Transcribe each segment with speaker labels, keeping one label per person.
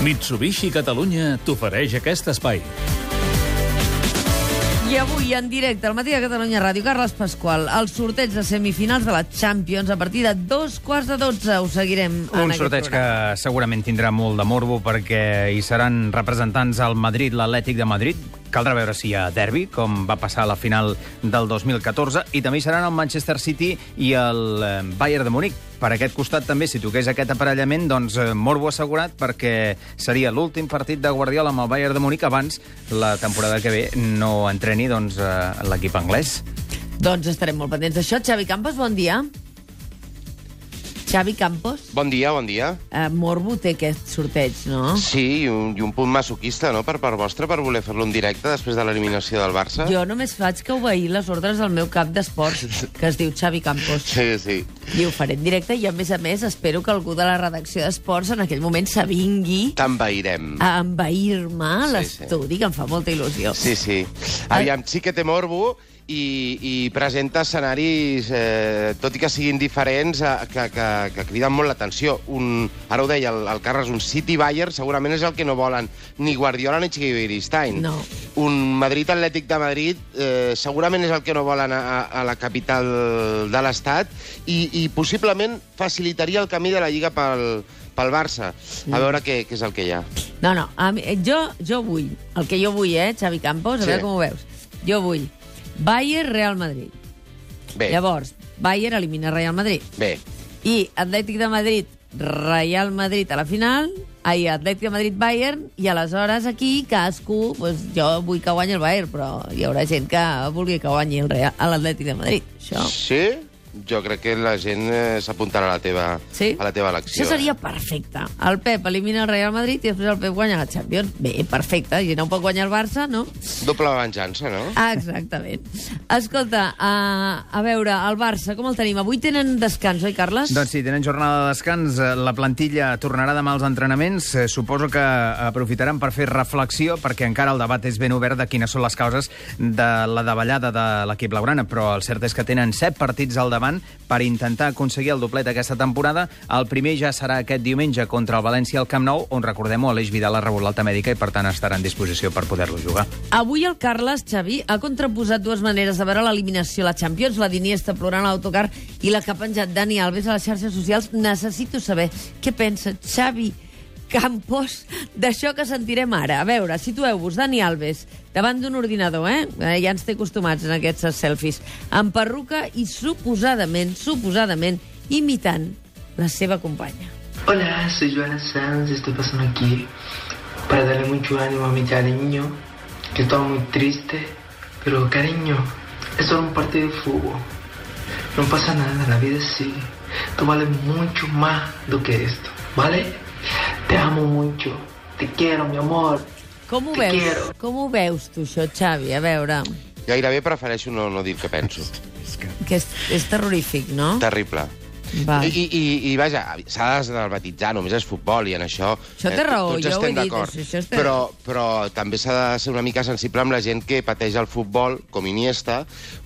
Speaker 1: Mitsubishi Catalunya t'ofereix aquest espai.
Speaker 2: I avui, en directe, al matí de Catalunya Ràdio, Carles Pasqual, el sorteig de semifinals de la Champions a partir de dos quarts de dotze. Ho seguirem en
Speaker 3: Un sorteig que segurament tindrà molt de morbo perquè hi seran representants al Madrid, l'Atlètic de Madrid. Caldrà veure si hi ha derbi, com va passar a la final del 2014, i també hi seran el Manchester City i el eh, Bayern de Múnich. Per aquest costat també, si toqués aquest aparellament, doncs eh, morbo assegurat perquè seria l'últim partit de Guardiola amb el Bayern de Múnich abans la temporada que ve no entreni doncs, eh, l'equip anglès.
Speaker 2: Doncs estarem molt pendents d'això. Xavi Campos, bon dia. Xavi Campos,
Speaker 4: Bon dia, bon dia.
Speaker 2: eh, Morbo té aquest sorteig, no?
Speaker 4: Sí, i un, i un punt masoquista, no?, per part vostra, per voler fer-lo en directe després de l'eliminació del Barça.
Speaker 2: Jo només faig que obeir les ordres del meu cap d'esports, que es diu Xavi Campos.
Speaker 4: Sí, sí.
Speaker 2: I ho faré en directe i, a més a més, espero que algú de la redacció d'esports en aquell moment s'avingui
Speaker 4: T'envairem.
Speaker 2: a envair-me a
Speaker 4: Sí,
Speaker 2: l'estudi, que em fa molta il·lusió.
Speaker 4: Sí, sí. Aviam, sí que té morbo i, i presenta escenaris, eh, tot i que siguin diferents, eh, que, que, que criden molt l'atenció. Un, ara ho deia el, el Carles, un City-Bayern segurament és el que no volen ni Guardiola ni Chiqui Beristain.
Speaker 2: No.
Speaker 4: Un Madrid-Atlètic de Madrid eh, segurament és el que no volen a, a, la capital de l'Estat i, i possiblement facilitaria el camí de la Lliga pel, pel Barça. A veure què, què és el que hi ha.
Speaker 2: No, no, a mi, jo, jo vull, el que jo vull, eh, Xavi Campos, a
Speaker 4: Sí.
Speaker 2: veure com ho veus. Jo vull Bayern, Real Madrid.
Speaker 4: Bé,
Speaker 2: Llavors, Bayern elimina Real Madrid.
Speaker 4: bé.
Speaker 2: I Atlètic de Madrid, Real Madrid a la final, ai, Atlètic de Madrid, Bayern, i aleshores aquí cadascú, doncs, jo vull que guanyi el Bayern, però hi haurà gent que vulgui que guanyi l'Atlètic de Madrid. Això.
Speaker 4: Sí? Jo crec que la gent eh, s'apuntarà a la teva,
Speaker 2: Sí?
Speaker 4: a la teva elecció.
Speaker 2: Això seria perfecte. El Pep elimina el Real Madrid i després el Pep guanya la Champions. Bé, perfecte. I no pot guanyar el Barça, no?
Speaker 4: Eh? Doble venjança, no?
Speaker 2: Ah, exactament. Escolta, a, a veure, el Barça, com el tenim? Avui tenen descans, oi, Carles?
Speaker 3: Doncs sí, tenen jornada de descans. Eh, La plantilla tornarà demà als entrenaments. Eh, Suposo que aprofitaran per fer reflexió, perquè encara el debat és ben obert de quines són les causes de la davallada de l'equip blaugrana, però el cert és que tenen set partits al davant per intentar aconseguir el doblet aquesta temporada. El primer ja serà aquest diumenge contra el València al Camp Nou, on recordem-ho, Aleix Vidal ha rebut l'alta mèdica i, per tant, estarà en disposició per poder-lo jugar.
Speaker 2: Avui el Carles, Xavi, ha contraposat dues maneres de veure l'eliminació la Champions, la d'Iniesta plorant a l'autocar i la que ha penjat Dani Alves a les xarxes socials. Necessito saber què pensa Xavi Campos d'això que sentirem ara. A veure, situeu-vos, Dani Alves, davant d'un ordinador, eh? eh? Ja ens té acostumats en aquests selfies. Amb perruca i suposadament, suposadament, imitant la seva companya.
Speaker 5: Hola, soy Joana Sanz, estoy pasando aquí para darle mucho ánimo a mi cariño, que está muy triste, pero cariño, es solo un partido de fútbol. No pasa nada, la vida sigue. Tú vales mucho más do que esto, ¿vale? Te amo mucho, te quiero, mi amor.
Speaker 2: Com ho
Speaker 5: Te
Speaker 2: veus?
Speaker 5: quiero.
Speaker 2: Com ho veus, tu, això, Xavi? A veure,
Speaker 4: Gairebé prefereixo no, no dir el que penso.
Speaker 2: que és, és terrorífic, no?
Speaker 4: Terrible.
Speaker 2: Va.
Speaker 4: I, i, i, vaja, s'ha de desdramatitzar, només és futbol i en això... eh,
Speaker 2: Això té raó,
Speaker 4: tots
Speaker 2: jo ho he
Speaker 4: estem
Speaker 2: dit,
Speaker 4: d'acord.
Speaker 2: això- això és
Speaker 4: Però, però també s'ha de ser una mica sensible amb la gent que pateix el futbol, com Iniesta,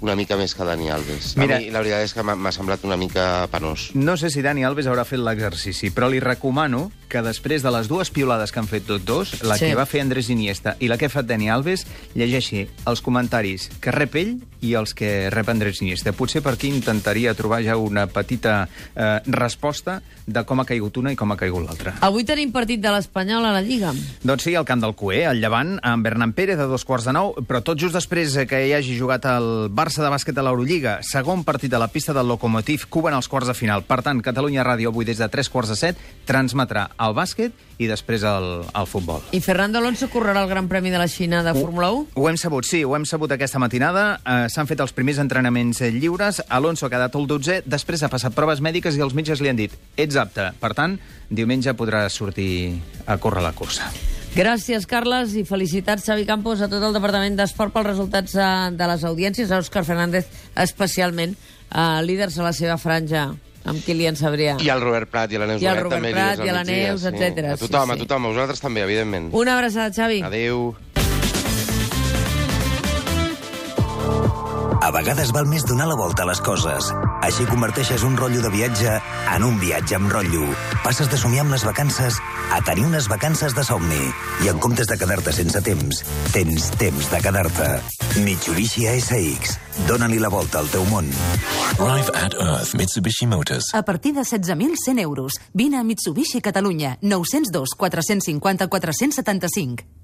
Speaker 4: una mica més que Dani Alves.
Speaker 3: Mira-
Speaker 4: A mi la veritat és que m'ha m'ha semblat una mica penós.
Speaker 3: No sé si Dani Alves haurà fet l'exercici, però li recomano que després de les dues piolades que han fet tots dos, la
Speaker 2: Sí.
Speaker 3: que va fer Andrés Iniesta i la que ha fet Dani Alves, llegeixi els comentaris que rep ell i els que rep Andrés Iniesta. Potser per aquí intentaria trobar ja una petita eh, resposta de com ha caigut una i com ha caigut l'altra.
Speaker 2: Avui tenim partit de l'Espanyol a la Lliga.
Speaker 3: Doncs sí, al camp del Cué, al Llevant, amb Bernat Pérez a dos quarts de nou, però tot just després que hi hagi jugat el Barça de bàsquet a l'Eurolliga, segon partit de la pista del Lokomotiv, Cuba en els quarts de final. Per tant, Catalunya Ràdio avui des de tres quarts de set transmetrà el bàsquet i després el, el futbol.
Speaker 2: I Fernando Alonso correrà el Gran Premi de la Xina de Fórmula 1?
Speaker 3: Ho hem sabut, sí, ho hem sabut aquesta matinada. Eh, S'han fet els primers entrenaments eh, lliures. Alonso ha quedat el 12, després ha passat proves mèdiques i els metges li han dit ets apte. Per tant, diumenge podrà sortir a córrer la cursa.
Speaker 2: Gràcies, Carles, i felicitats, Xavi Campos, a tot el Departament d'Esport pels resultats eh, de les audiències, a Òscar Fernández especialment, eh, líders a la seva franja, amb Kilian Sabrià.
Speaker 4: I el Robert Prat i la Neus
Speaker 2: I el
Speaker 4: Bonet
Speaker 2: Robert
Speaker 4: també.
Speaker 2: Prat i la Neus, etcètera,
Speaker 4: A
Speaker 2: sí,
Speaker 4: tothom,
Speaker 2: sí.
Speaker 4: a tothom, a vosaltres també, evidentment.
Speaker 2: Una abraçada, Xavi.
Speaker 4: Adéu.
Speaker 6: A vegades val més donar la volta a les coses. Així converteixes un rotllo de viatge en un viatge amb rotllo. Passes de somiar amb les vacances a tenir unes vacances de somni. I en comptes de quedar-te sense temps, tens temps de quedar-te. Mitsubishi ASX. Dóna-li la volta al teu món.
Speaker 7: Arrive at Earth Mitsubishi Motors.
Speaker 8: A partir de 16.100 euros. Vine a Mitsubishi Catalunya. 902 450 475.